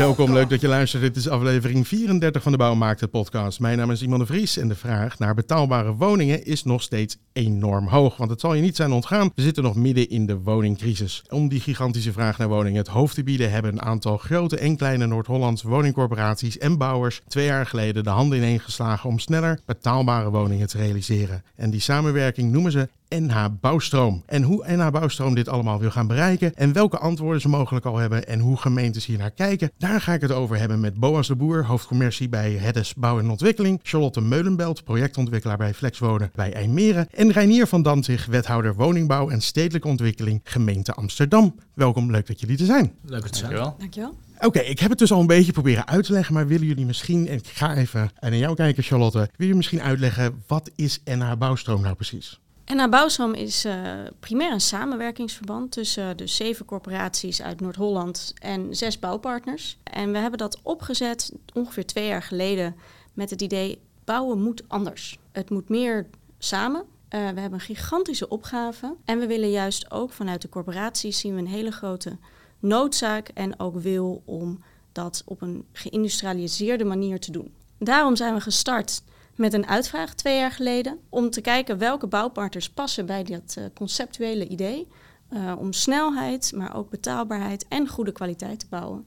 Welkom, leuk dat je luistert. Dit is aflevering 34 van de Bouwmarkt, het podcast. Mijn naam is Simon de Vries en de vraag naar betaalbare woningen is nog steeds enorm hoog. Want het zal je niet zijn ontgaan, we zitten nog midden in de woningcrisis. Om die gigantische vraag naar woningen het hoofd te bieden, hebben een aantal grote en kleine Noord-Hollandse woningcorporaties en bouwers twee jaar geleden de handen ineengeslagen om sneller betaalbare woningen te realiseren. En die samenwerking noemen ze NH Bouwstroom. En hoe NH Bouwstroom dit allemaal wil gaan bereiken en welke antwoorden ze mogelijk al hebben en hoe gemeentes hier naar kijken, daar ga ik het over hebben met Boas de Boer, hoofdcommercie bij Heddes Bouw en Ontwikkeling, Charlotte Meulenbelt, projectontwikkelaar bij Flexwonen bij IJmeren en Reinier van Danzig, wethouder woningbouw en stedelijke ontwikkeling gemeente Amsterdam. Welkom, leuk dat jullie er zijn. Leuk dat zijn. Dankjewel. Dankjewel. Oké, ik heb het dus al een beetje proberen uit te leggen, maar willen jullie misschien, en ik ga even naar jou kijken Charlotte, willen jullie misschien uitleggen wat is NH Bouwstroom nou precies? NH Bouwstroom is eh, primair een samenwerkingsverband tussen de zeven corporaties uit Noord-Holland en zes bouwpartners. En we hebben dat opgezet ongeveer twee jaar geleden met het idee bouwen moet anders. Het moet meer samen. Eh, we hebben een gigantische opgave en we willen juist ook vanuit de corporaties zien we een hele grote noodzaak en ook wil om dat op een geïndustrialiseerde manier te doen. Daarom zijn we gestart met een uitvraag twee jaar geleden om te kijken welke bouwpartners passen bij dat uh, conceptuele idee uh, om snelheid, maar ook betaalbaarheid en goede kwaliteit te bouwen.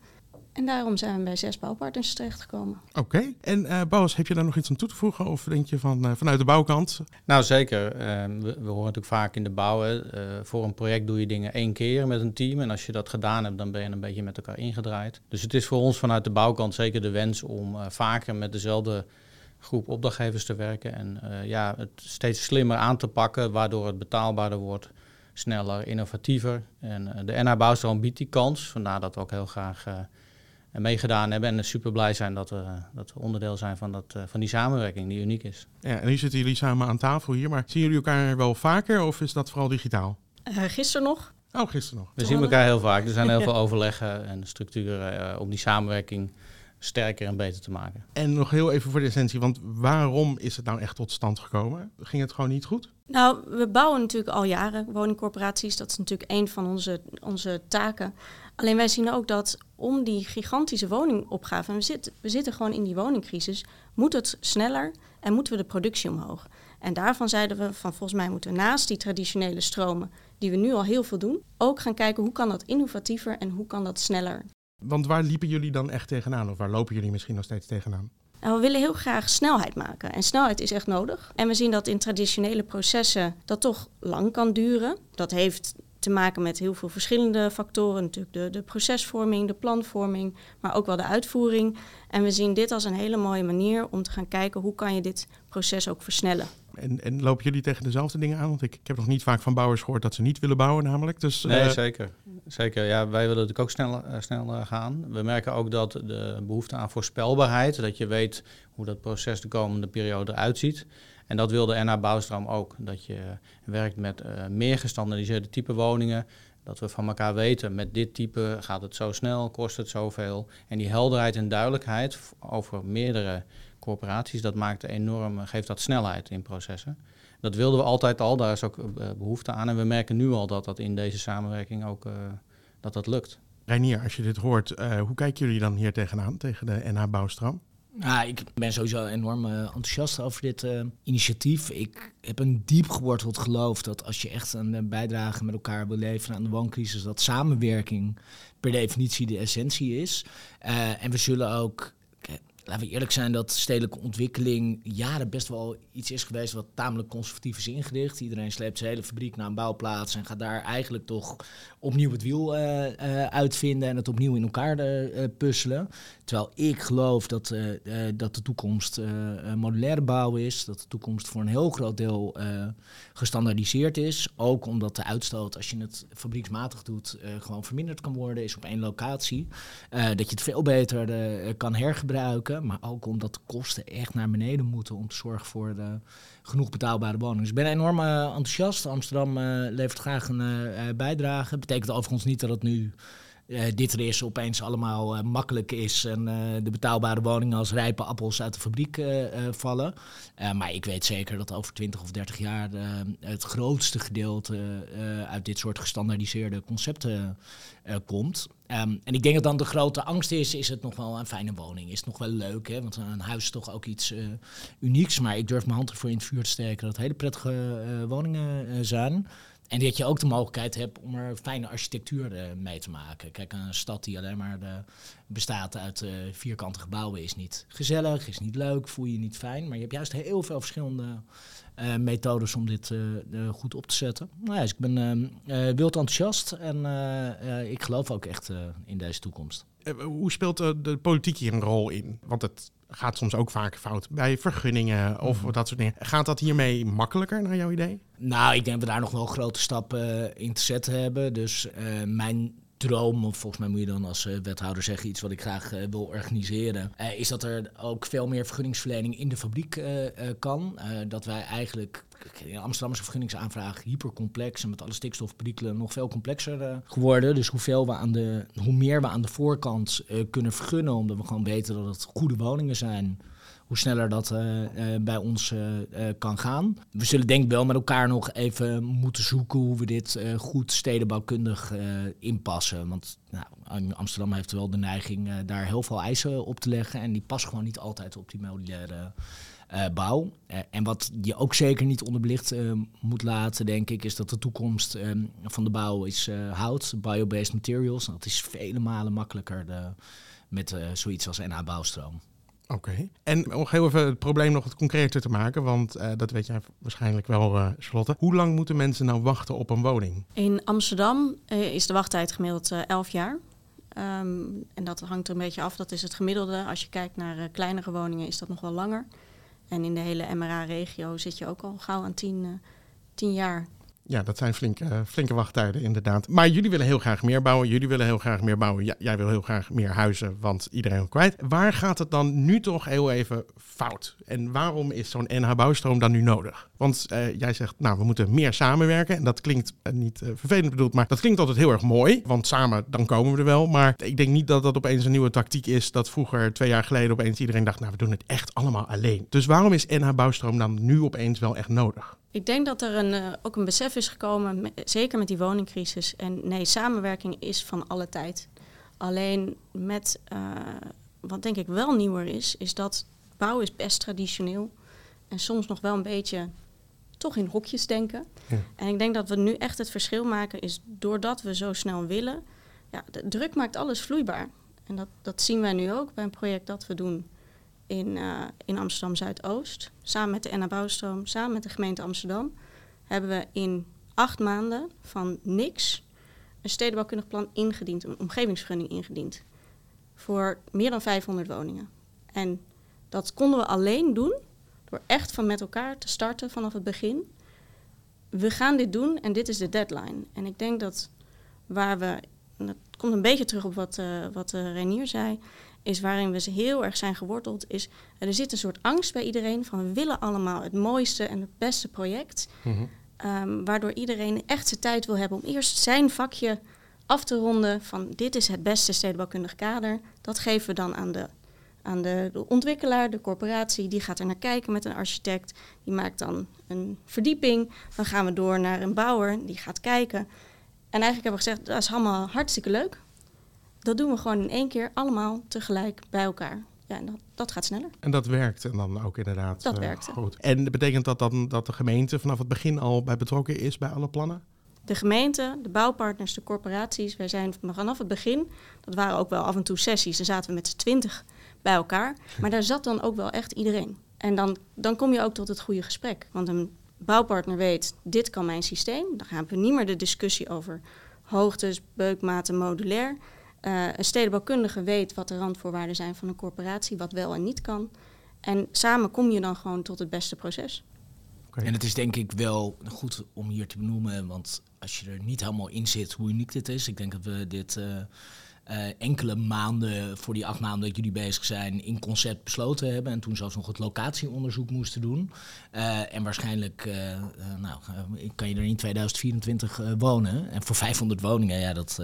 En daarom zijn we bij zes bouwpartners terechtgekomen. Oké, okay. en uh, Bas, heb je daar nog iets aan toe te voegen of denk je van, vanuit de bouwkant? Nou zeker, we, we, horen natuurlijk vaak in de bouw, voor een project doe je dingen één keer met een team. En als je dat gedaan hebt, dan ben je een beetje met elkaar ingedraaid. Dus het is voor ons vanuit de bouwkant zeker de wens om vaker met dezelfde groep opdrachtgevers te werken en uh, ja, het steeds slimmer aan te pakken, waardoor het betaalbaarder wordt, sneller, innovatiever. En uh, de NH Bouwstroom biedt die kans, vandaar dat we ook heel graag uh, meegedaan hebben en super blij zijn dat we, dat we onderdeel zijn van, dat, van die samenwerking die uniek is. Ja, en nu zitten jullie samen aan tafel hier, maar zien jullie elkaar wel vaker of is dat vooral digitaal? gisteren nog. Oh, gisteren nog. We zien elkaar heel vaak. Er zijn heel veel overleggen en structuren om die samenwerking sterker en beter te maken. En nog heel even voor de essentie, want waarom is het nou echt tot stand gekomen? Ging het gewoon niet goed? Nou, we bouwen natuurlijk al jaren woningcorporaties. Dat is natuurlijk een van onze, onze taken. Alleen wij zien ook dat om die gigantische woningopgave, en we zitten, we zitten gewoon in die woningcrisis, moet het sneller en moeten we de productie omhoog. En daarvan zeiden we van volgens mij moeten we naast die traditionele stromen, die we nu al heel veel doen, ook gaan kijken hoe kan dat innovatiever en hoe kan dat sneller. Want waar liepen jullie dan echt tegenaan? Of waar lopen jullie misschien nog steeds tegenaan? Nou, we willen heel graag snelheid maken. En snelheid is echt nodig. En we zien dat in traditionele processen dat toch lang kan duren. Dat heeft te maken met heel veel verschillende factoren. Natuurlijk de, de procesvorming, de planvorming, maar ook wel de uitvoering. En we zien dit als een hele mooie manier om te gaan kijken hoe kan je dit proces ook versnellen. En, en lopen jullie tegen dezelfde dingen aan? Want ik, ik heb nog niet vaak van bouwers gehoord dat ze niet willen bouwen namelijk. Dus, nee, uh... zeker. Zeker. Ja, wij willen natuurlijk ook snel, uh, snel uh, gaan. We merken ook dat de behoefte aan voorspelbaarheid, dat je weet hoe dat proces de komende periode eruit ziet. En dat wilde NH Bouwstroom ook. Dat je werkt met meer gestandardiseerde type woningen. Dat we van elkaar weten, met dit type gaat het zo snel, kost het zoveel. En die helderheid en duidelijkheid over meerdere corporaties, dat maakt enorm, geeft dat snelheid in processen. Dat wilden we altijd al, daar is ook behoefte aan. En we merken nu al dat dat in deze samenwerking ook uh, dat dat lukt. Reinier, als je dit hoort, uh, hoe kijken jullie dan hier tegenaan, tegen de NH Bouwstroom? Ja, ik ben sowieso enorm uh, enthousiast over dit uh, initiatief. Ik heb een diep geworteld geloof dat als je echt een bijdrage met elkaar wil leveren aan de wooncrisis, dat samenwerking per definitie de essentie is. Uh, en we zullen ook laten we eerlijk zijn dat stedelijke ontwikkeling jaren best wel iets is geweest wat tamelijk conservatief is ingericht. Iedereen sleept zijn hele fabriek naar een bouwplaats en gaat daar eigenlijk toch opnieuw het wiel uh, uh, uitvinden en het opnieuw in elkaar uh, puzzelen. Terwijl ik geloof dat, dat de toekomst modulaire bouw is, dat de toekomst voor een heel groot deel gestandaardiseerd is. Ook omdat de uitstoot, als je het fabrieksmatig doet, gewoon verminderd kan worden, is op één locatie. dat je het veel beter kan hergebruiken, maar ook omdat de kosten echt naar beneden moeten om te zorgen voor de, genoeg betaalbare woningen. Dus ik ben enorm enthousiast. Amsterdam levert graag een bijdrage. Betekent overigens niet dat het nu eh, dit er is opeens allemaal eh, makkelijk is en eh, de betaalbare woningen als rijpe appels uit de fabriek vallen. Maar ik weet zeker dat over 20 of 30 jaar het grootste gedeelte uit dit soort gestandaardiseerde concepten komt. Ehm, en ik denk dat dan de grote angst is, is het nog wel een fijne woning? Is het nog wel leuk? Hè? Want een huis is toch ook iets unieks. Maar ik durf mijn hand ervoor in het vuur te steken dat het hele prettige woningen zijn. En dat je ook de mogelijkheid hebt om er fijne architectuur eh, mee te maken. Kijk, een stad die alleen maar eh, bestaat uit eh, vierkante gebouwen is niet gezellig, is niet leuk, voel je niet fijn. Maar je hebt juist heel veel verschillende methodes om dit goed op te zetten. Nou ja, dus ik ben eh, eh, wild enthousiast en ik geloof ook echt in deze toekomst. Eh, Hoe speelt eh, de politiek hier een rol in? Want het gaat soms ook vaak fout bij vergunningen of Mhm. dat soort dingen. Gaat dat hiermee makkelijker naar jouw idee? Nou, ik denk dat we daar nog wel grote stappen eh, in te zetten hebben. Dus mijn droom, of volgens mij moet je dan als eh, wethouder zeggen iets wat ik graag eh, wil organiseren, eh, is dat er ook veel meer vergunningsverlening in de fabriek kan. Dat wij eigenlijk, kijk, in Amsterdam is een vergunningsaanvraag hypercomplex en met alle stikstofperikelen nog veel complexer geworden. Dus hoeveel we aan de, hoe meer we aan de voorkant kunnen vergunnen, omdat we gewoon weten dat het goede woningen zijn hoe sneller dat eh, eh, bij ons eh, kan gaan. We zullen denk ik wel met elkaar nog even moeten zoeken hoe we dit goed stedenbouwkundig inpassen. Want nou, Am- Amsterdam heeft wel de neiging daar heel veel eisen op te leggen. En die passen gewoon niet altijd op die modulaire bouw. En wat je ook zeker niet onderbelicht eh, moet laten, denk ik, is dat de toekomst eh, van de bouw is hout, biobased materials. Dat is vele malen makkelijker de, met zoiets als NH Oké. En om heel even het probleem nog wat concreter te maken, want eh, dat weet jij waarschijnlijk wel, eh, Charlotte. Hoe lang moeten mensen nou wachten op een woning? In Amsterdam eh, is de wachttijd gemiddeld eh 11 jaar. Ehm, en dat hangt er een beetje af, dat is het gemiddelde. Als je kijkt naar eh, kleinere woningen is dat nog wel langer. En in de hele MRA-regio zit je ook al gauw aan 10 eh, 10 jaar. Ja, dat zijn flinke, flinke wachttijden inderdaad. Maar jullie willen heel graag meer bouwen. Jullie willen heel graag meer bouwen. Jij wil heel graag meer huizen, want iedereen wil kwijt. Waar gaat het dan nu toch heel even fout? En waarom is zo'n NH-bouwstroom dan nu nodig? Want eh, jij zegt, nou, we moeten meer samenwerken. En dat klinkt eh, niet eh, vervelend bedoeld, maar dat klinkt altijd heel erg mooi. Want samen, dan komen we er wel. Maar ik denk niet dat dat opeens een nieuwe tactiek is. Dat vroeger, twee jaar geleden, opeens iedereen dacht, nou, we doen het echt allemaal alleen. Dus waarom is NH-bouwstroom dan nu opeens wel echt nodig? Ik denk dat er een, eh, ook een besef is gekomen, me- zeker met die woningcrisis. En nee, samenwerking is van alle tijd. Alleen met, eh, wat denk ik wel nieuwer is, is dat bouw is best traditioneel. En soms nog wel een beetje toch in hokjes denken. Ja. En ik denk dat we nu echt het verschil maken is doordat we zo snel willen. Ja, de druk maakt alles vloeibaar. En dat, dat zien wij nu ook bij een project dat we doen in, eh, in Amsterdam Zuidoost. Samen met de NA Bouwstroom, samen met de gemeente Amsterdam, hebben we in acht maanden van niks een stedenbouwkundig plan ingediend, een omgevingsvergunning ingediend. Voor meer dan 500 woningen. En dat konden we alleen doen door echt van met elkaar te starten vanaf het begin. We gaan dit doen en dit is de deadline. En ik denk dat waar we, dat komt een beetje terug op wat, eh wat eh, Renier zei, is waarin we heel erg zijn geworteld, is er zit een soort angst bij iedereen van we willen allemaal het mooiste en het beste project. Ehm, waardoor iedereen echt zijn tijd wil hebben om eerst zijn vakje af te ronden van dit is het beste stedenbouwkundig kader. Dat geven we dan aan de, aan de, de ontwikkelaar, de corporatie. Die gaat er naar kijken met een architect. Die maakt dan een verdieping. Dan gaan we door naar een bouwer, die gaat kijken. En eigenlijk hebben we gezegd, dat is allemaal hartstikke leuk. Dat doen we gewoon in één keer allemaal tegelijk bij elkaar. Ja, en dat, dat gaat sneller. En dat werkt en dan ook inderdaad Dat eh, werkte. goed. En betekent dat dan dat de gemeente vanaf het begin al bij betrokken is bij alle plannen? De gemeente, de bouwpartners, de corporaties, wij zijn vanaf het begin, dat waren ook wel af en toe sessies, dan zaten we met z'n twintig bij elkaar. Maar daar zat dan ook wel echt iedereen. En dan, dan kom je ook tot het goede gesprek. Want een bouwpartner weet, dit kan mijn systeem. Dan gaan we niet meer de discussie over hoogtes, beukmaten, modulair. Eh, een stedenbouwkundige weet wat de randvoorwaarden zijn van een corporatie, wat wel en niet kan. En samen kom je dan gewoon tot het beste proces. Oké. En het is denk ik wel goed om hier te benoemen, want als je er niet helemaal in zit hoe uniek dit is, ik denk dat we dit eh, eh, enkele maanden voor die acht maanden dat jullie bezig zijn in concept besloten hebben. En toen zelfs nog het locatieonderzoek moesten doen. Eh, en waarschijnlijk eh, nou, kan je er in 2024 eh, wonen. En voor 500 woningen, ja, dat,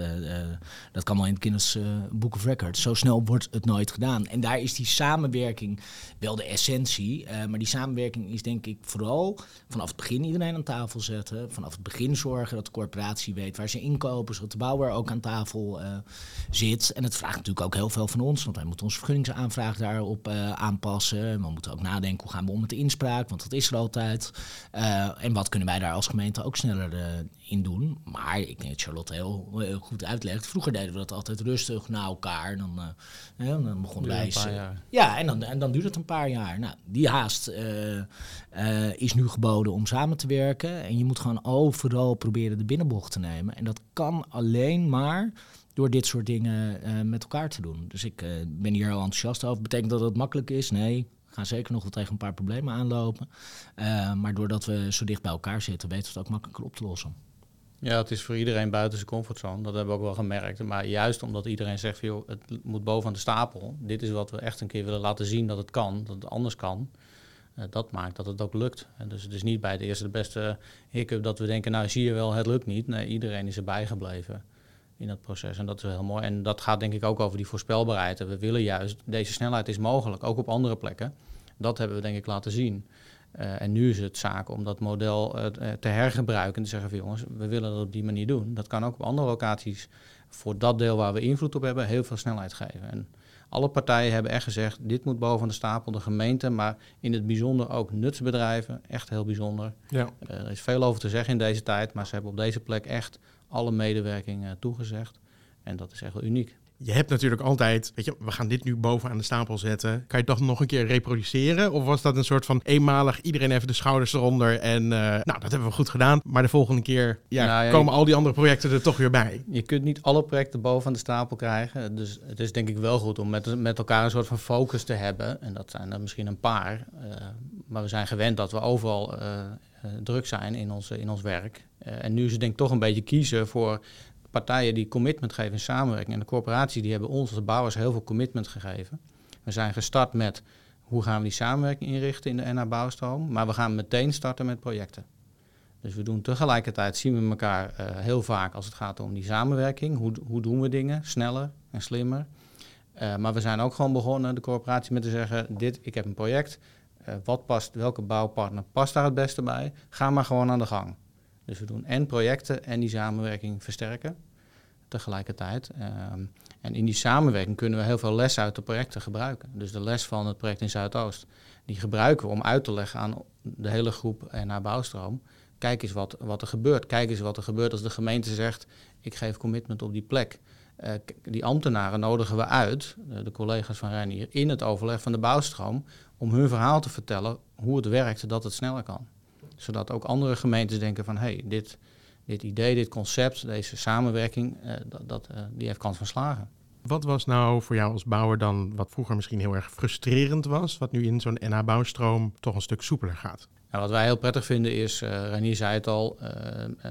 dat kan wel in het Guinness Book of Records. Zo snel wordt het nooit gedaan. En daar is die samenwerking wel de essentie. maar die samenwerking is denk ik vooral vanaf het begin iedereen aan tafel zetten. Vanaf het begin zorgen dat de corporatie weet waar ze inkopen. Zodat de bouwer ook aan tafel zit. En het vraagt natuurlijk ook heel veel van ons. Want wij moeten onze vergunningsaanvraag daarop eh, aanpassen. We moeten ook nadenken hoe gaan we om met de inspraak. Want dat is er altijd. Eh, en wat kunnen wij daar als gemeente ook sneller eh, in doen. Maar ik denk dat Charlotte heel, heel goed uitlegt. Vroeger deden we dat altijd rustig na elkaar. Dan, dan begonnen wij... Ja, en dan, en dan duurt het een paar jaar. Nou, die haast is nu geboden om samen te werken. En je moet gewoon overal proberen de binnenbocht te nemen. En dat kan alleen maar door dit soort dingen eh, met elkaar te doen. Dus ik eh, ben hier heel enthousiast over. Betekent dat het makkelijk is? Nee. We gaan zeker nog wel tegen een paar problemen aanlopen. Eh, maar doordat we zo dicht bij elkaar zitten, weten we het ook makkelijker op te lossen. Ja, het is voor iedereen buiten zijn comfortzone. Dat hebben we ook wel gemerkt. Maar juist omdat iedereen zegt, joh, het moet bovenaan de stapel. Dit is wat we echt een keer willen laten zien dat het kan, dat het anders kan. Dat maakt dat het ook lukt. En dus het is niet bij de eerste de beste hiccup dat we denken, nou zie je wel, het lukt niet. Nee, iedereen is erbij gebleven in dat proces. En dat is wel heel mooi. En dat gaat denk ik ook over die voorspelbaarheid. En we willen juist, deze snelheid is mogelijk, ook op andere plekken. Dat hebben we denk ik laten zien. Eh, en nu is het zaak om dat model eh, te hergebruiken en te zeggen van jongens, we willen dat op die manier doen. Dat kan ook op andere locaties voor dat deel waar we invloed op hebben heel veel snelheid geven. En alle partijen hebben echt gezegd, dit moet boven de stapel, de gemeente, maar in het bijzonder ook nutsbedrijven, echt heel bijzonder. Ja. Eh, er is veel over te zeggen in deze tijd, maar ze hebben op deze plek echt alle medewerking toegezegd. En dat is echt wel uniek. Je hebt natuurlijk altijd, weet je, we gaan dit nu bovenaan de stapel zetten. Kan je dat nog een keer reproduceren? Of was dat een soort van eenmalig, iedereen even de schouders eronder en eh, nou, dat hebben we goed gedaan. Maar de volgende keer ja, Nou ja, komen al die andere projecten er toch weer bij. Je kunt niet alle projecten bovenaan de stapel krijgen. Dus het is denk ik wel goed om met, met elkaar een soort van focus te hebben. En dat zijn er misschien een paar. eh, maar we zijn gewend dat we overal eh, eh, druk zijn in ons, in ons werk. Eh, en nu is het denk ik toch een beetje kiezen voor partijen die commitment geven in samenwerking. En de corporaties die hebben ons als bouwers heel veel commitment gegeven. We zijn gestart met hoe gaan we die samenwerking inrichten in de NA Bouwstroom. Maar we gaan meteen starten met projecten. Dus we doen tegelijkertijd, zien we elkaar heel vaak als het gaat om die samenwerking. Hoe, hoe doen we dingen sneller en slimmer? Maar we zijn ook gewoon begonnen, de corporatie, met te zeggen: dit, ik heb een project. Eh, wat past, welke bouwpartner past daar het beste bij? Ga maar gewoon aan de gang. Dus we doen en projecten en die samenwerking versterken tegelijkertijd. Ehm, en in die samenwerking kunnen we heel veel lessen uit de projecten gebruiken. Dus de les van het project in Zuidoost, die gebruiken we om uit te leggen aan de hele groep en naar bouwstroom. Kijk eens wat, wat er gebeurt. Kijk eens wat er gebeurt als de gemeente zegt: ik geef commitment op die plek. Eh, die ambtenaren nodigen we uit, eh, de collega's van Reinier, in het overleg van de bouwstroom, om hun verhaal te vertellen hoe het werkt, dat het sneller kan. Zodat ook andere gemeentes denken van, hé, hey, dit, dit idee, dit concept, deze samenwerking, eh, dat, dat, die heeft kans van slagen. Wat was nou voor jou als bouwer dan, wat vroeger misschien heel erg frustrerend was, wat nu in zo'n NH-bouwstroom toch een stuk soepeler gaat? Nou, wat wij heel prettig vinden is, eh Renier zei het al,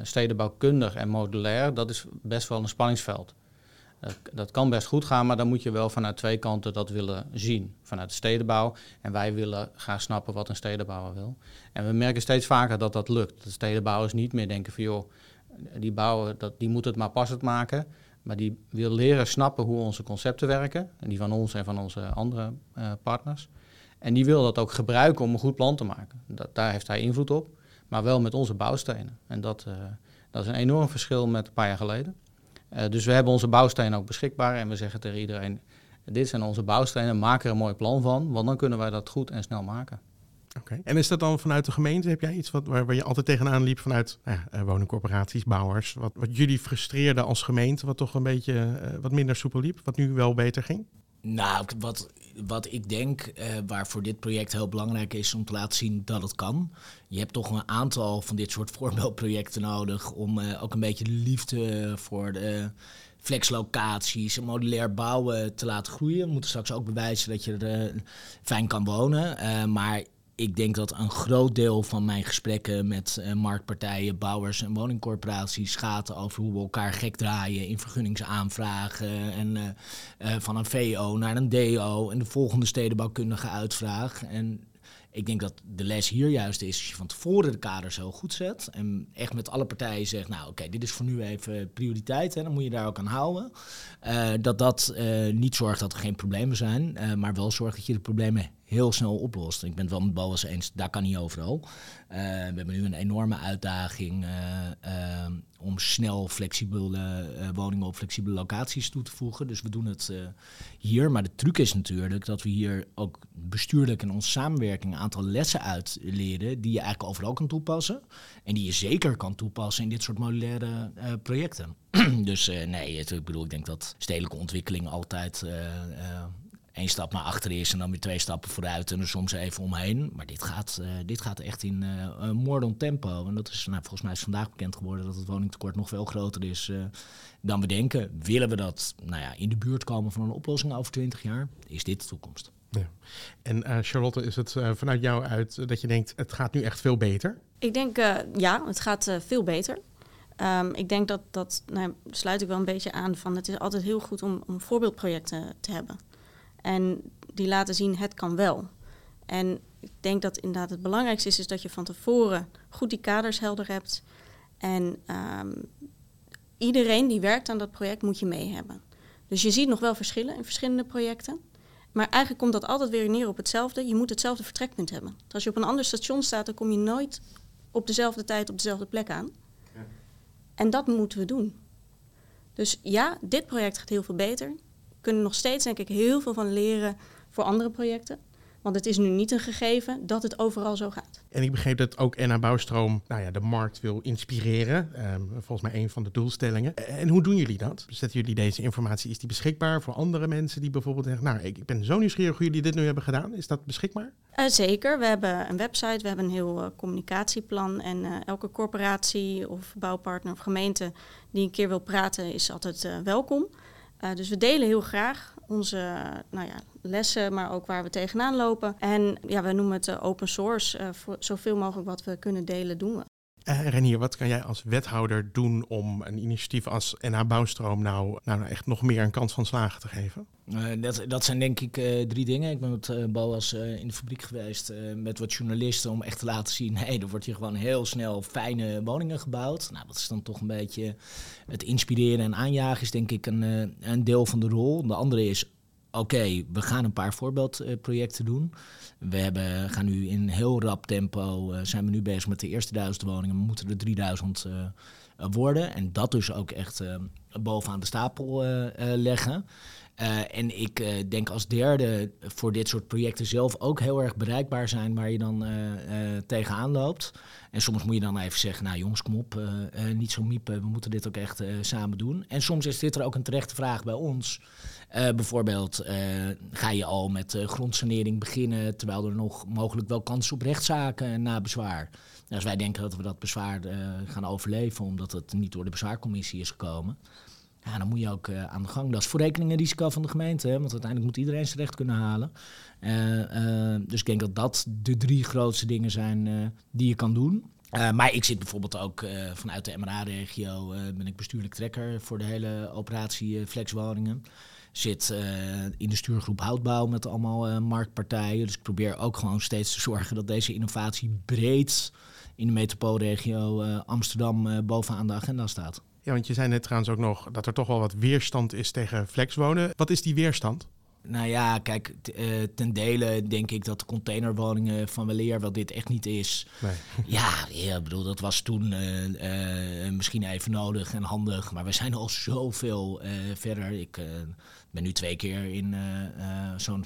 stedenbouwkundig en modulair, dat is best wel een spanningsveld. Dat, kan best goed gaan, maar dan moet je wel vanuit twee kanten dat willen zien. Vanuit de stedenbouw en wij willen graag snappen wat een stedenbouwer wil. En we merken steeds vaker dat dat lukt. Dat stedenbouwers niet meer denken van joh, die bouwer, dat, die moet het maar passend maken. Maar die wil leren snappen hoe onze concepten werken. En die van ons en van onze andere eh, partners. En die wil dat ook gebruiken om een goed plan te maken. Dat, daar heeft hij invloed op, maar wel met onze bouwstenen. En dat, eh, dat is een enorm verschil met een paar jaar geleden. Eh, dus we hebben onze bouwstenen ook beschikbaar en we zeggen tegen iedereen... dit zijn onze bouwstenen, maak er een mooi plan van... want dan kunnen wij dat goed en snel maken. Oké. En is dat dan vanuit de gemeente? Heb jij iets wat, waar, je altijd tegenaan liep vanuit nou eh, woningcorporaties, bouwers? Wat, wat jullie frustreerde als gemeente, wat toch een beetje eh, wat minder soepel liep, wat nu wel beter ging? Nou, wat, wat ik denk, eh, waar voor dit project heel belangrijk is om te laten zien dat het kan. Je hebt toch een aantal van dit soort voorbeeldprojecten nodig om eh, ook een beetje de liefde voor de flexlocaties en modulair bouwen te laten groeien. We moeten straks ook bewijzen dat je er eh, fijn kan wonen. Eh, maar ik denk dat een groot deel van mijn gesprekken met eh, marktpartijen, bouwers en woningcorporaties gaat over hoe we elkaar gek draaien in vergunningsaanvragen en eh, eh, van een VO naar een DO en de volgende stedenbouwkundige uitvraag. En ik denk dat de les hier juist is als je van tevoren de kaders zo goed zet en echt met alle partijen zegt, nou oké, dit is voor nu even prioriteit en dan moet je daar ook aan houden. Dat dat niet zorgt dat er geen problemen zijn, maar wel zorgt dat je de problemen heel snel oplost. Ik ben het wel met Boas eens, daar kan niet overal. Eh, we hebben nu een enorme uitdaging eh, eh, om snel flexibele woningen op flexibele locaties toe te voegen. Dus we doen het hier. Maar de truc is natuurlijk dat we hier ook bestuurlijk in onze samenwerking een aantal lessen uitleren die je eigenlijk overal kan toepassen. En die je zeker kan toepassen in dit soort modulaire projecten. dus nee, ik bedoel, ik denk dat stedelijke ontwikkeling altijd één stap naar achter is en dan weer twee stappen vooruit en er soms even omheen. Maar dit gaat, eh, dit gaat echt in eh een moordend tempo. En dat is, nou, volgens mij is vandaag bekend geworden dat het woningtekort nog veel groter is eh, dan we denken. Willen we dat nou ja, in de buurt komen van een oplossing over 20 jaar, is dit de toekomst. Ja. En eh, Charlotte, is het eh, vanuit jou uit eh, dat je denkt, het gaat nu echt veel beter? Ik denk, eh, ja, het gaat eh, veel beter. Ehm, ik denk dat, dat nou, sluit ik wel een beetje aan van, het is altijd heel goed om, om voorbeeldprojecten te hebben. En die laten zien, het kan wel. En ik denk dat inderdaad het belangrijkste is, is dat je van tevoren goed die kaders helder hebt. En ehm, iedereen die werkt aan dat project moet je mee hebben. Dus je ziet nog wel verschillen in verschillende projecten. Maar eigenlijk komt dat altijd weer neer op hetzelfde. Je moet hetzelfde vertrekpunt hebben. Dus als je op een ander station staat, dan kom je nooit op dezelfde tijd op dezelfde plek aan. En dat moeten we doen. Dus ja, dit project gaat heel veel beter. Kunnen nog steeds, denk ik, heel veel van leren voor andere projecten. Want het is nu niet een gegeven dat het overal zo gaat. En ik begreep dat ook NA Bouwstroom nou ja, de markt wil inspireren. Ehm, volgens mij een van de doelstellingen. En hoe doen jullie dat? Zetten jullie deze informatie, is die beschikbaar voor andere mensen die bijvoorbeeld zeggen... nou, ik, ik ben zo nieuwsgierig hoe jullie dit nu hebben gedaan. Is dat beschikbaar? Eh, zeker, we hebben een website, we hebben een heel eh, communicatieplan. En eh, elke corporatie of bouwpartner of gemeente die een keer wil praten, is altijd eh, welkom. Eh, dus we delen heel graag onze nou ja, lessen, maar ook waar we tegenaan lopen. En ja, we noemen het eh, open source. Voor zoveel mogelijk wat we kunnen delen, doen we. Eh Renier, wat kan jij als wethouder doen om een initiatief als NH Bouwstroom nou, nou echt nog meer een kans van slagen te geven? Eh, dat, dat zijn denk ik eh, drie dingen. Ik ben met eh, Boas in de fabriek geweest met wat journalisten om echt te laten zien... hey, er wordt hier gewoon heel snel fijne woningen gebouwd. Nou, dat is dan toch een beetje het inspireren en aanjagen is denk ik een, een deel van de rol. De andere is, oké, we gaan een paar voorbeeldprojecten doen. We hebben, gaan nu in heel rap tempo, eh, zijn we nu bezig met de eerste duizend woningen. We moeten er 3000 eh, worden. En dat dus ook echt eh, bovenaan de stapel leggen. En ik denk als derde voor dit soort projecten zelf ook heel erg bereikbaar zijn waar je dan tegenaan loopt. En soms moet je dan even zeggen, nou jongens, kom op, niet zo miepen, we moeten dit ook echt samen doen. En soms is dit er ook een terechte vraag bij ons. Eh, bijvoorbeeld, eh, ga je al met eh, grondsanering beginnen terwijl er nog mogelijk wel kans op rechtszaken na bezwaar. Nou, als wij denken dat we dat bezwaar gaan overleven omdat het niet door de bezwaarcommissie is gekomen. Ja, dan moet je ook aan de gang. Dat is voor rekening en risico van de gemeente, hè, want uiteindelijk moet iedereen zijn recht kunnen halen. Dus ik denk dat dat de drie grootste dingen zijn die je kan doen. Maar ik zit bijvoorbeeld ook vanuit de MRA-regio, ben ik bestuurlijk trekker voor de hele operatie Flexwoningen. Zit eh, in de stuurgroep houtbouw met allemaal eh, marktpartijen. Dus ik probeer ook gewoon steeds te zorgen dat deze innovatie breed in de metropoolregio eh, Amsterdam bovenaan de agenda staat. Ja, want je zei net trouwens ook nog dat er toch wel wat weerstand is tegen flexwonen. Wat is die weerstand? Nou ja, kijk, ten dele denk ik dat de containerwoningen van weleer wel dit echt niet is. Nee. Ja, ja, ik bedoel, dat was toen misschien even nodig en handig, maar we zijn al zoveel verder. Ik ben nu twee keer in eh, eh, zo'n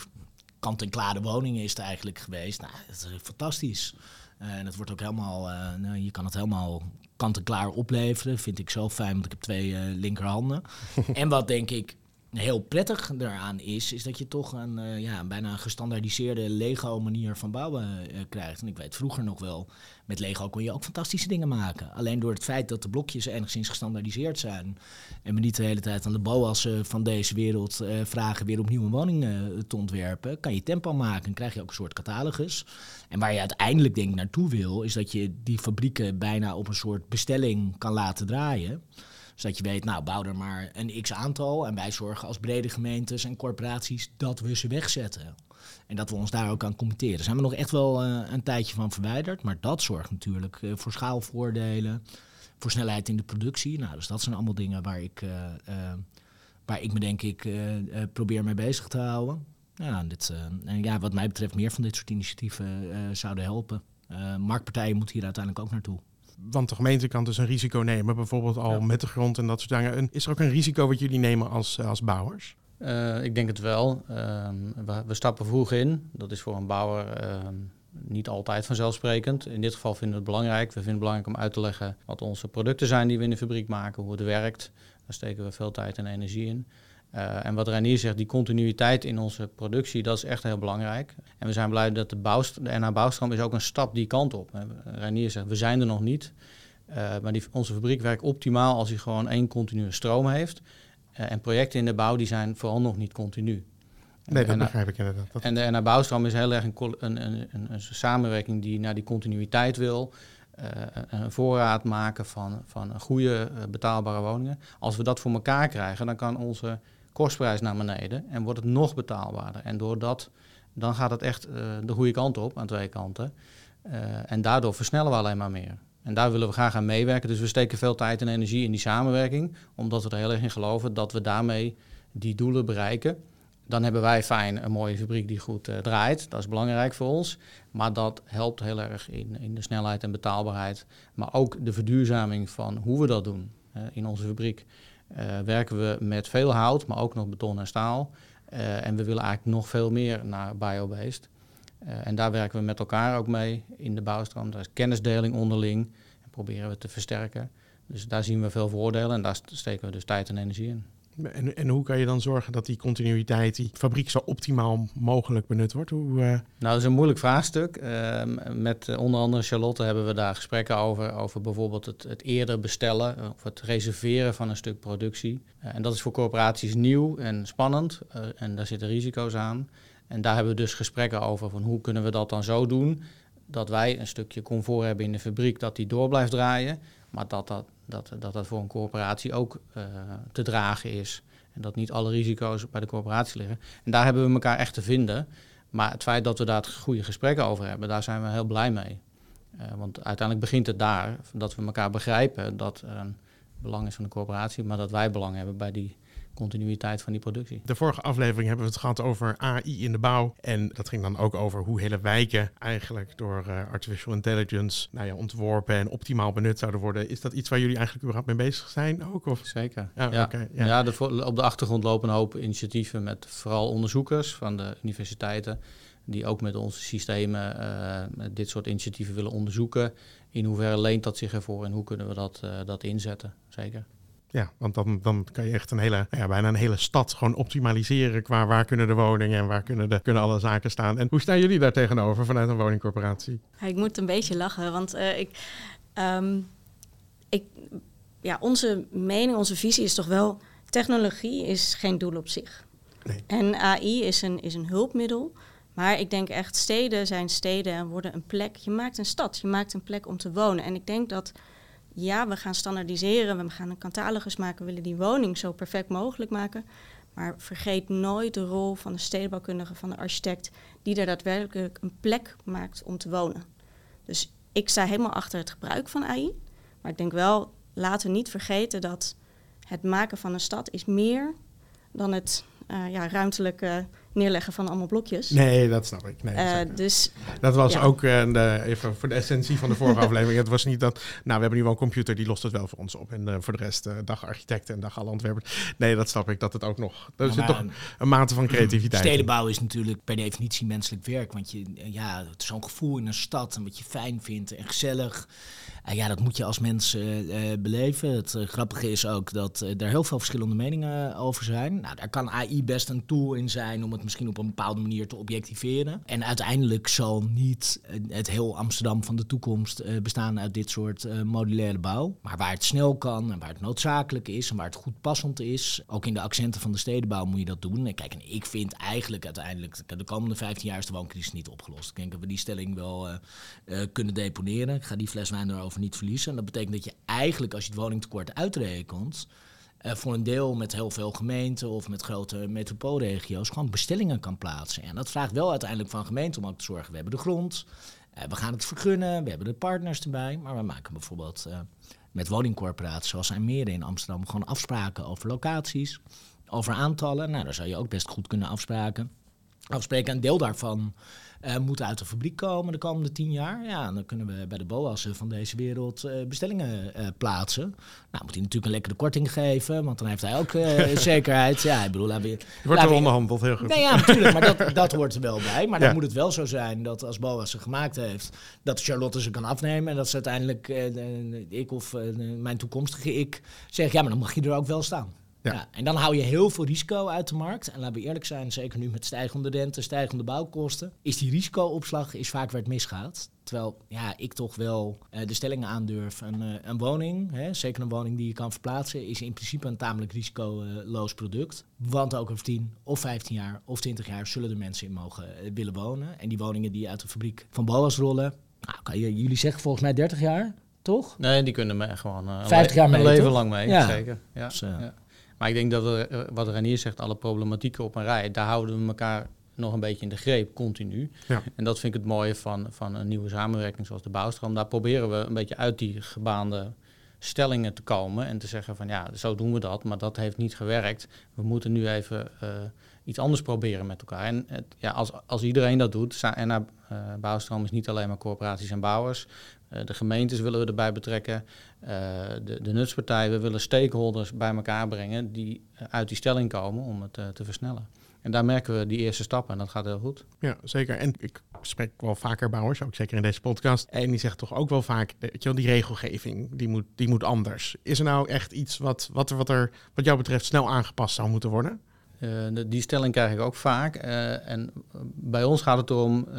kant-en-klare woning is het eigenlijk geweest. Nou, dat is fantastisch. Eh, en het wordt ook helemaal, nou, je kan het helemaal kant-en-klaar opleveren. Vind ik zo fijn, want ik heb twee linkerhanden. en wat denk ik heel prettig daaraan is, is dat je toch een, uh, ja, een bijna gestandaardiseerde Lego-manier van bouwen uh, krijgt. En ik weet vroeger nog wel, met Lego kon je ook fantastische dingen maken. Alleen door het feit dat de blokjes enigszins gestandaardiseerd zijn en we niet de hele tijd aan de BOA's van deze wereld uh, vragen weer opnieuw een woning te ontwerpen, kan je tempo maken en krijg je ook een soort catalogus. En waar je uiteindelijk denk ik naartoe wil, is dat je die fabrieken bijna op een soort bestelling kan laten draaien zodat je weet, nou, bouw er maar een x aantal. En wij zorgen als brede gemeentes en corporaties dat we ze wegzetten. En dat we ons daar ook aan committeren. Daar zijn we nog echt wel uh, een tijdje van verwijderd. Maar dat zorgt natuurlijk uh, voor schaalvoordelen, voor snelheid in de productie. Nou, dus dat zijn allemaal dingen waar ik, uh, waar ik me denk ik probeer mee bezig te houden. Dit, en ja, wat mij betreft meer van dit soort initiatieven zouden helpen. marktpartijen moeten hier uiteindelijk ook naartoe want de gemeente kan dus een risico nemen, bijvoorbeeld al met de grond en dat soort dingen. Is er ook een risico wat jullie nemen als, als bouwers? Uh, ik denk het wel. Uh, we, we, stappen vroeg in. Dat is voor een bouwer uh, niet altijd vanzelfsprekend. In dit geval vinden we het belangrijk. We vinden het belangrijk om uit te leggen wat onze producten zijn die we in de fabriek maken, hoe het werkt. Daar steken we veel tijd en energie in. Uh, en wat Reinier zegt, die continuïteit in onze productie, dat is echt heel belangrijk. En we zijn blij dat de, bouwst de NH Bouwstroom is ook een stap die kant op. Reinier zegt, we zijn er nog niet. Uh, maar die, onze fabriek werkt optimaal als hij gewoon één continue stroom heeft. Uh, en projecten in de bouw die zijn vooral nog niet continu. Nee, dat begrijp ik inderdaad. Dat en de NH Bouwstroom is heel erg een, een, een, een, samenwerking die naar die continuïteit wil. een voorraad maken van, van goede betaalbare woningen. Als we dat voor elkaar krijgen, dan kan onze kostprijs naar beneden en wordt het nog betaalbaarder. En doordat, dan gaat het echt uh, de goede kant op aan twee kanten. Uh, en daardoor versnellen we alleen maar meer. En daar willen we graag aan meewerken. Dus we steken veel tijd en energie in die samenwerking, omdat we er heel erg in geloven dat we daarmee die doelen bereiken. Dan hebben wij fijn een mooie fabriek die goed uh, draait. Dat is belangrijk voor ons. Maar dat helpt heel erg in, in de snelheid en betaalbaarheid. Maar ook de verduurzaming van hoe we dat doen in onze fabriek. Uh, werken we met veel hout, maar ook nog beton en staal. Uh, en we willen eigenlijk nog veel meer naar biobased. Uh, en daar werken we met elkaar ook mee in de bouwstroom. Daar is kennisdeling onderling en proberen we te versterken. Dus daar zien we veel voordelen en daar steken we dus tijd en energie in. En, en hoe kan je dan zorgen dat die continuïteit, die fabriek zo optimaal mogelijk benut wordt? Hoe, uh... Nou, dat is een moeilijk vraagstuk. Uh, met uh, onder andere Charlotte hebben we daar gesprekken over. Over bijvoorbeeld het, het eerder bestellen of het reserveren van een stuk productie. en dat is voor corporaties nieuw en spannend. en daar zitten risico's aan. En daar hebben we dus gesprekken over van hoe kunnen we dat dan zo doen. Dat wij een stukje comfort hebben in de fabriek dat die door blijft draaien. Maar dat dat dat, dat dat voor een corporatie ook uh, te dragen is. En dat niet alle risico's bij de corporatie liggen. En daar hebben we elkaar echt te vinden. Maar het feit dat we daar goede gesprekken over hebben, daar zijn we heel blij mee. Uh, want uiteindelijk begint het daar, dat we elkaar begrijpen dat er een belang is van de corporatie, maar dat wij belang hebben bij die continuïteit van die productie. De vorige aflevering hebben we het gehad over AI in de bouw. En dat ging dan ook over hoe hele wijken eigenlijk door uh, artificial intelligence nou ja, ontworpen en optimaal benut zouden worden. Is dat iets waar jullie eigenlijk überhaupt mee bezig zijn ook? Of? Zeker. Ja, ja. Okay, ja. ja de, op de achtergrond lopen een hoop initiatieven met vooral onderzoekers van de universiteiten. Die ook met onze systemen uh, dit soort initiatieven willen onderzoeken. In hoeverre leent dat zich ervoor en hoe kunnen we dat, uh, dat inzetten? Zeker. Ja, want dan, dan kan je echt een hele, ja, bijna een hele stad gewoon optimaliseren qua waar kunnen de woningen en waar kunnen, de, kunnen alle zaken staan. En hoe staan jullie daar tegenover vanuit een woningcorporatie? Ja, ik moet een beetje lachen, want uh, ik, um, ik, ja, onze mening, onze visie is toch wel, technologie is geen doel op zich. Nee. En AI is een, is een hulpmiddel. Maar ik denk echt, steden zijn steden en worden een plek. Je maakt een stad, je maakt een plek om te wonen. En ik denk dat ja, we gaan standaardiseren, we gaan een catalogus maken, we willen die woning zo perfect mogelijk maken. Maar vergeet nooit de rol van de stedenbouwkundige, van de architect, die er daadwerkelijk een plek maakt om te wonen. Dus ik sta helemaal achter het gebruik van AI. Maar ik denk wel, laten we niet vergeten dat het maken van een stad is meer dan het uh, ja, ruimtelijke neerleggen van allemaal blokjes. Nee, dat snap ik. Nee, Eh, dus dat was ja. ook eh, de, even voor de essentie van de vorige aflevering. Het was niet dat, nou, we hebben nu wel een computer, die lost het wel voor ons op. En eh, voor de rest, eh, dag architecten en dag alle Antwerpen. Nee, dat snap ik, dat het ook nog, er zit toch een mate van creativiteit in. Stedenbouw is natuurlijk per definitie menselijk werk. Want je, ja, het is zo'n gevoel in een stad en wat je fijn vindt en gezellig. En ja, dat moet je als mens eh, eh, beleven. Het eh, grappige is ook dat eh, er heel veel verschillende meningen over zijn. Nou, daar kan AI best een tool in zijn om het misschien op een bepaalde manier te objectiveren. En uiteindelijk zal niet eh, het heel Amsterdam van de toekomst eh, bestaan uit dit soort eh, modulaire bouw. Maar waar het snel kan en waar het noodzakelijk is en waar het goed passend is, ook in de accenten van de stedenbouw moet je dat doen. En kijk, en ik vind eigenlijk uiteindelijk de komende 15 jaar is de wooncrisis niet opgelost. Ik denk dat we die stelling wel eh, eh, kunnen deponeren. Ik ga die fles wijn erover niet verliezen. En dat betekent dat je eigenlijk, als je het woningtekort uitrekent, eh, voor een deel met heel veel gemeenten of met grote metropoolregio's gewoon bestellingen kan plaatsen. En dat vraagt wel uiteindelijk van gemeenten om ook te zorgen. We hebben de grond, eh, we gaan het vergunnen, we hebben de partners erbij. Maar we maken bijvoorbeeld eh, met woningcorporaties zoals Almere in Amsterdam gewoon afspraken over locaties, over aantallen. Nou, daar zou je ook best goed kunnen afspraken. Afspreken. Een deel daarvan eh, moet uit de fabriek komen de komende tien jaar. Ja, dan kunnen we bij de BOA'ssen van deze wereld eh, bestellingen eh, plaatsen. Nou, moet hij natuurlijk een lekkere korting geven, want dan heeft hij ook zekerheid. Ja, ik bedoel, laten we, Je wordt er onderhandeld, heel goed. Nee, ja, natuurlijk, maar dat, dat hoort er wel bij. Maar dan moet het wel zo zijn dat als BOA ze gemaakt heeft, dat Charlotte ze kan afnemen. En dat ze uiteindelijk, de- ik of mijn toekomstige ik, zegt, ja, maar dan mag je er ook wel staan. Ja. Ja. en dan hou je heel veel risico uit de markt. En laten we eerlijk zijn, zeker nu met stijgende rente, stijgende bouwkosten, is die risicoopslag is vaak waar het misgaat. Terwijl ja, ik toch wel eh, de stellingen aandurf. Een, eh, een woning, hè, zeker een woning die je kan verplaatsen, is in principe een tamelijk risicoloos product. Want ook over 10 of 15 jaar of 20 jaar zullen er mensen in mogen eh, willen wonen. En die woningen die uit de fabriek van BOA's rollen, nou, kan je, jullie zeggen volgens mij 30 jaar, toch? Nee, die kunnen me gewoon eh, een 50 jaar een mee, leven toch? lang mee. Ja. Zeker. Ja. Dus, ja. Maar ik denk dat we, eh, wat Renier zegt, alle problematieken op een rij, daar houden we elkaar nog een beetje in de greep, continu. Ja. En dat vind ik het mooie van, van een nieuwe samenwerking zoals de Bouwstroom. Daar proberen we een beetje uit die gebaande stellingen te komen en te zeggen van ja, zo doen we dat, maar dat heeft niet gewerkt. We moeten nu even eh, iets anders proberen met elkaar. En het, ja, als, als iedereen dat doet, en uh, Bouwstroom is niet alleen maar corporaties en bouwers, eh, de gemeentes willen we erbij betrekken, eh, de, de nutspartijen, we willen stakeholders bij elkaar brengen die eh, uit die stelling komen om het eh, te versnellen. En daar merken we die eerste stappen en dat gaat heel goed. Ja, zeker. En ik spreek wel vaker bouwers, ook zeker in deze podcast. En die zeggen toch ook wel vaak, weet je wel, die regelgeving, die moet, die moet anders. Is er nou echt iets wat, wat er wat jou betreft snel aangepast zou moeten worden? De, die stelling krijg ik ook vaak. Uh, en bij ons gaat het om uh,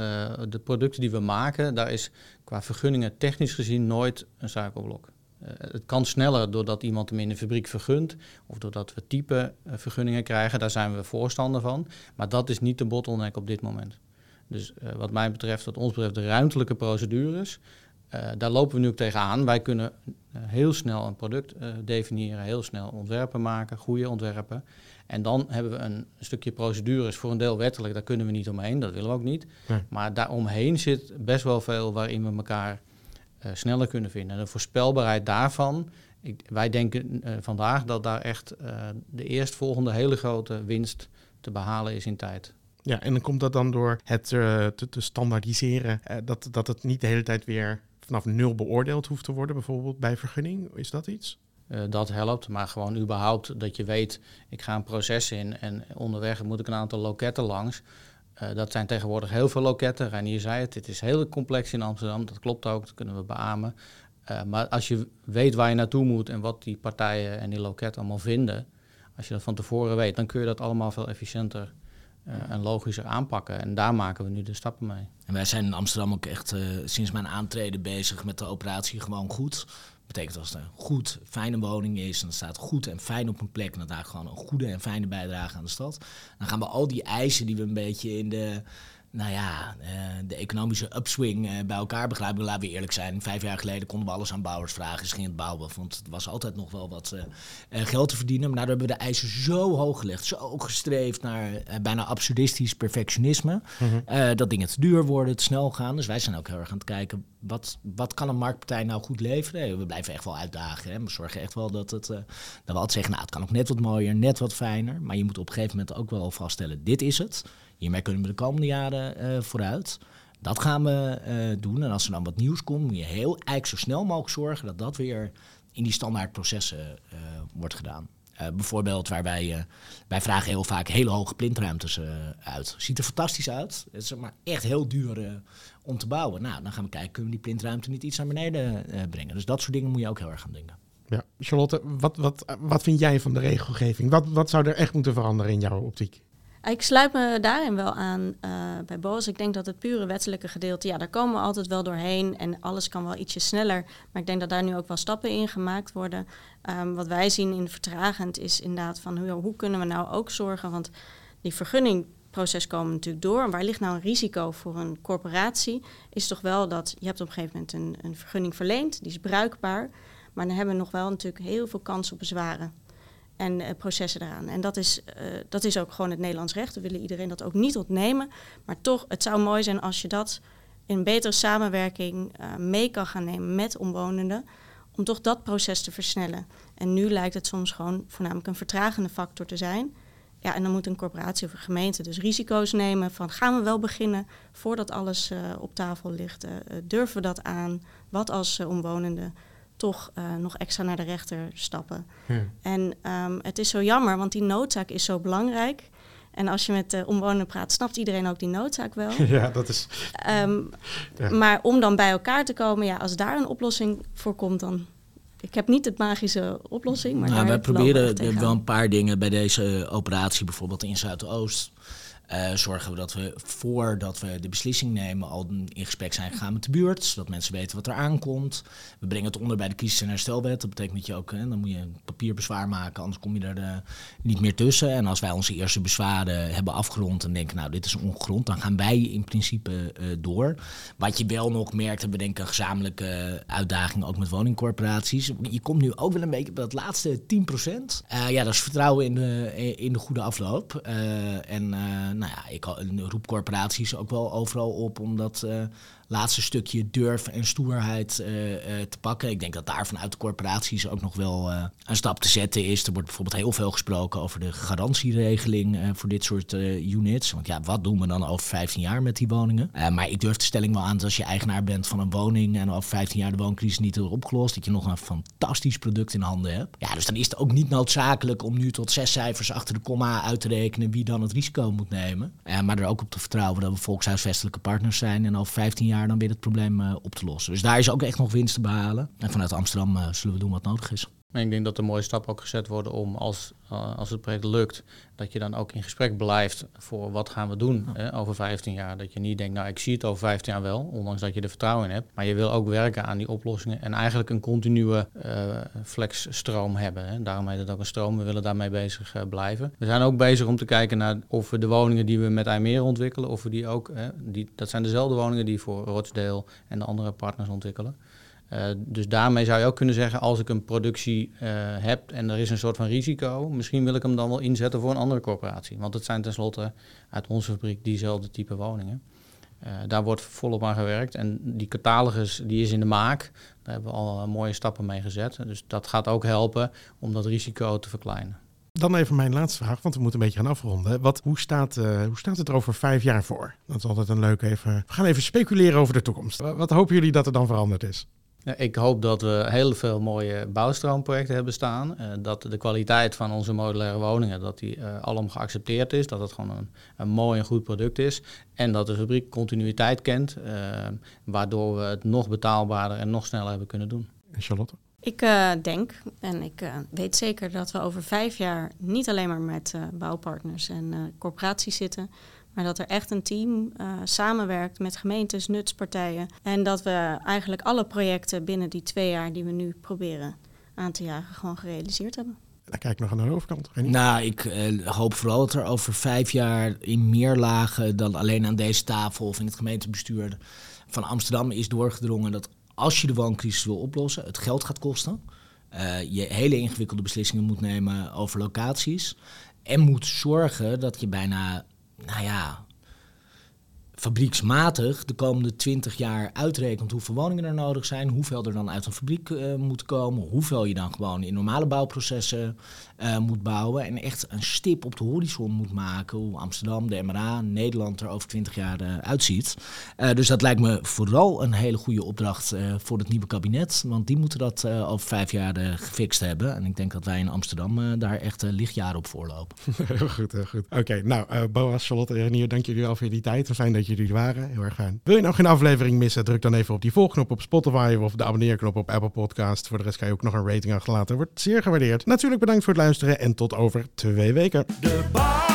de producten die we maken. Daar is qua vergunningen technisch gezien nooit een suikerblok. Het kan sneller doordat iemand hem in de fabriek vergunt. Of doordat we type vergunningen krijgen. Daar zijn we voorstander van. Maar dat is niet de bottleneck op dit moment. Dus wat mij betreft, wat ons betreft, de ruimtelijke procedures. Uh, daar lopen we nu ook tegenaan. Wij kunnen uh, heel snel een product uh, definiëren, heel snel ontwerpen maken, goede ontwerpen. En dan hebben we een stukje procedures, voor een deel wettelijk, daar kunnen we niet omheen, dat willen we ook niet. Nee. Maar daaromheen zit best wel veel waarin we elkaar uh, sneller kunnen vinden. En de voorspelbaarheid daarvan, ik, wij denken uh, vandaag dat daar echt uh, de eerstvolgende hele grote winst te behalen is in tijd. Ja, en dan komt dat dan door het te, te, standaardiseren, dat, dat het niet de hele tijd weer vanaf nul beoordeeld hoeft te worden, bijvoorbeeld bij vergunning. Is dat iets? Uh, dat helpt, maar gewoon überhaupt dat je weet, ik ga een proces in en onderweg moet ik een aantal loketten langs. Uh, dat zijn tegenwoordig heel veel loketten. Reinier zei het, dit is heel complex in Amsterdam. Dat klopt ook, dat kunnen we beamen. Uh, maar als je weet waar je naartoe moet en wat die partijen en die loketten allemaal vinden, als je dat van tevoren weet, dan kun je dat allemaal veel efficiënter en logischer aanpakken. En daar maken we nu de stappen mee. En wij zijn in Amsterdam ook echt uh, sinds mijn aantreden bezig met de operatie gewoon goed. Betekent als het een goed, fijne woning is en het staat goed en fijn op een plek en dat daar gewoon een goede en fijne bijdrage aan de stad. Dan gaan we al die eisen die we een beetje in de, nou ja, uh, de economische upswing uh, bij elkaar begrijpen. Laten we eerlijk zijn, vijf jaar geleden konden we alles aan bouwers vragen. Ze gingen het bouwen, want het was altijd nog wel wat uh, geld te verdienen. Maar daardoor hebben we de eisen zo hoog gelegd, zo gestreefd naar bijna absurdistisch perfectionisme. Mm-hmm. dat dingen te duur worden, te snel gaan. Dus wij zijn ook heel erg aan het kijken, wat, wat kan een marktpartij nou goed leveren? We blijven echt wel uitdagen. Hè? We zorgen echt wel dat, het, dat we altijd zeggen, nou het kan ook net wat mooier, net wat fijner. Maar je moet op een gegeven moment ook wel vaststellen, dit is het. Hiermee kunnen we de komende jaren eh, vooruit. Dat gaan we eh, doen. En als er dan wat nieuws komt, moet je heel eigenlijk zo snel mogelijk zorgen dat dat weer in die standaard processen eh, wordt gedaan. Bijvoorbeeld waar wij, vragen heel vaak hele hoge plintruimtes uit. Ziet er fantastisch uit. Het is maar echt heel duur om te bouwen. Nou, dan gaan we kijken, kunnen we die plintruimte niet iets naar beneden brengen. Dus dat soort dingen moet je ook heel erg aan denken. Ja. Charlotte, wat, wat, wat vind jij van de regelgeving? Wat, wat zou er echt moeten veranderen in jouw optiek? Ik sluit me daarin wel aan eh, bij Boas. Ik denk dat het pure wettelijke gedeelte, ja, daar komen we altijd wel doorheen en alles kan wel ietsje sneller. Maar ik denk dat daar nu ook wel stappen in gemaakt worden. Ehm, wat wij zien in vertragend is inderdaad van hoe, hoe kunnen we nou ook zorgen, want die vergunningproces komen natuurlijk door. En waar ligt nou een risico voor een corporatie? Is toch wel dat je hebt op een gegeven moment een, een vergunning verleend, die is bruikbaar. Maar dan hebben we nog wel natuurlijk heel veel kans op bezwaren en eh, processen eraan. En dat is, eh, dat is ook gewoon het Nederlands recht. We willen iedereen dat ook niet ontnemen. Maar toch, het zou mooi zijn als je dat in betere samenwerking eh, mee kan gaan nemen met omwonenden. Om toch dat proces te versnellen. En nu lijkt het soms gewoon voornamelijk een vertragende factor te zijn. Ja, en dan moet een corporatie of een gemeente dus risico's nemen van gaan we wel beginnen voordat alles op tafel ligt. Durven we dat aan? Wat als omwonenden toch eh, nog extra naar de rechter stappen? Ja. En ehm, het is zo jammer, want die noodzaak is zo belangrijk. En als je met de omwonenden praat, snapt iedereen ook die noodzaak wel. ja, dat is... Ehm, Ja. Maar om dan bij elkaar te komen, ja, als daar een oplossing voor komt, dan. Ik heb niet de magische oplossing, maar nou, daar wij proberen er wel een paar dingen bij deze operatie, bijvoorbeeld in Zuidoost. Eh, zorgen we dat we voordat we de beslissing nemen al in gesprek zijn gegaan met de buurt. Zodat mensen weten wat er aankomt. We brengen het onder bij de crisis- en herstelwet. Dat betekent dat je ook, hè, dan moet je een papierbezwaar maken, anders kom je er eh, niet meer tussen. En als wij onze eerste bezwaren hebben afgerond en denken, nou dit is ongegrond, dan gaan wij in principe eh, door. Wat je wel nog merkt, en we denken een gezamenlijke uitdaging ook met woningcorporaties. Je komt nu ook wel een beetje bij dat laatste 10%. Eh ja, dat is vertrouwen in de, in de goede afloop. En nou ja, ik roep corporaties ook wel overal op om dat eh, laatste stukje durf en stoerheid eh, eh, te pakken. Ik denk dat daar vanuit de corporaties ook nog wel eh, een stap te zetten is. Er wordt bijvoorbeeld heel veel gesproken over de garantieregeling voor dit soort units. Want ja, wat doen we dan over 15 jaar met die woningen? Maar ik durf de stelling wel aan dat als je eigenaar bent van een woning en over 15 jaar de wooncrisis niet is opgelost, dat je nog een fantastisch product in handen hebt. Ja, dus dan is het ook niet noodzakelijk om nu tot zes cijfers achter de komma uit te rekenen wie dan het risico moet nemen. Maar er ook op te vertrouwen dat we volkshuisvestelijke partners zijn en over 15 jaar dan weer het probleem eh, op te lossen. Dus daar is ook echt nog winst te behalen. En vanuit Amsterdam eh, zullen we doen wat nodig is. Ik denk dat er mooie stappen ook gezet worden om als, eh, als het project lukt, dat je dan ook in gesprek blijft voor wat gaan we doen hè, over 15 jaar. Dat je niet denkt, nou ik zie het over 15 jaar wel, ondanks dat je er vertrouwen in hebt. Maar je wil ook werken aan die oplossingen en eigenlijk een continue eh, flexstroom hebben. Hè. Daarom heet het ook een stroom, we willen daarmee bezig eh, blijven. We zijn ook bezig om te kijken naar of we de woningen die we met IJmeer ontwikkelen, of we die ook, hè, die, dat zijn dezelfde woningen die voor Rochdale en de andere partners ontwikkelen. Uh, dus daarmee zou je ook kunnen zeggen, als ik een productie uh, heb en er is een soort van risico, misschien wil ik hem dan wel inzetten voor een andere corporatie. Want het zijn tenslotte uit onze fabriek diezelfde type woningen. Uh, daar wordt volop aan gewerkt en die catalogus die is in de maak. Daar hebben we al mooie stappen mee gezet. Dus dat gaat ook helpen om dat risico te verkleinen. Dan even mijn laatste vraag, want we moeten een beetje gaan afronden. Wat, hoe, staat, hoe staat het er over vijf jaar voor? Dat is altijd een leuk even. We gaan even speculeren over de toekomst. Wat hopen jullie dat er dan veranderd is? Ja, ik hoop dat we heel veel mooie bouwstroomprojecten hebben staan. Uh, dat de kwaliteit van onze modulaire woningen dat die, uh, alom geaccepteerd is. Dat het gewoon een, een, mooi en goed product is. En dat de fabriek continuïteit kent. Uh, waardoor we het nog betaalbaarder en nog sneller hebben kunnen doen. En Charlotte? Ik uh, denk en ik uh, weet zeker dat we over vijf jaar niet alleen maar met uh, bouwpartners en corporaties zitten, maar dat er echt een team samenwerkt met gemeentes, nutspartijen. En dat we eigenlijk alle projecten binnen die twee jaar die we nu proberen aan te jagen, gewoon gerealiseerd hebben. Dan kijk ik nog aan de overkant. Nou, ik uh, hoop vooral dat er over vijf jaar in meer lagen dan alleen aan deze tafel of in het gemeentebestuur van Amsterdam is doorgedrongen dat als je de wooncrisis wil oplossen, het geld gaat kosten. Uh, je hele ingewikkelde beslissingen moet nemen over locaties. En moet zorgen dat je bijna, nou ja, fabrieksmatig de komende 20 jaar uitrekent hoeveel woningen er nodig zijn, hoeveel er dan uit een fabriek uh, moet komen, hoeveel je dan gewoon in normale bouwprocessen eh, moet bouwen. En echt een stip op de horizon moet maken. Hoe Amsterdam, de MRA, Nederland er over 20 jaar uh, uitziet. Uh, dus dat lijkt me vooral een hele goede opdracht voor het nieuwe kabinet. Want die moeten dat over vijf jaar gefixt hebben. En ik denk dat wij in Amsterdam daar echt lichtjaren op voorlopen. heel goed, heel goed. Oké, nou, Boas, Charlotte en Renier, dank jullie wel voor jullie tijd. Fijn dat jullie er waren. Heel erg fijn. Wil je nou geen aflevering missen? Druk dan even op die volgknop op Spotify of de abonneerknop op Apple Podcast. Voor de rest kan je ook nog een rating achterlaten. Wordt zeer gewaardeerd. Natuurlijk bedankt voor het luisteren en tot over twee weken. De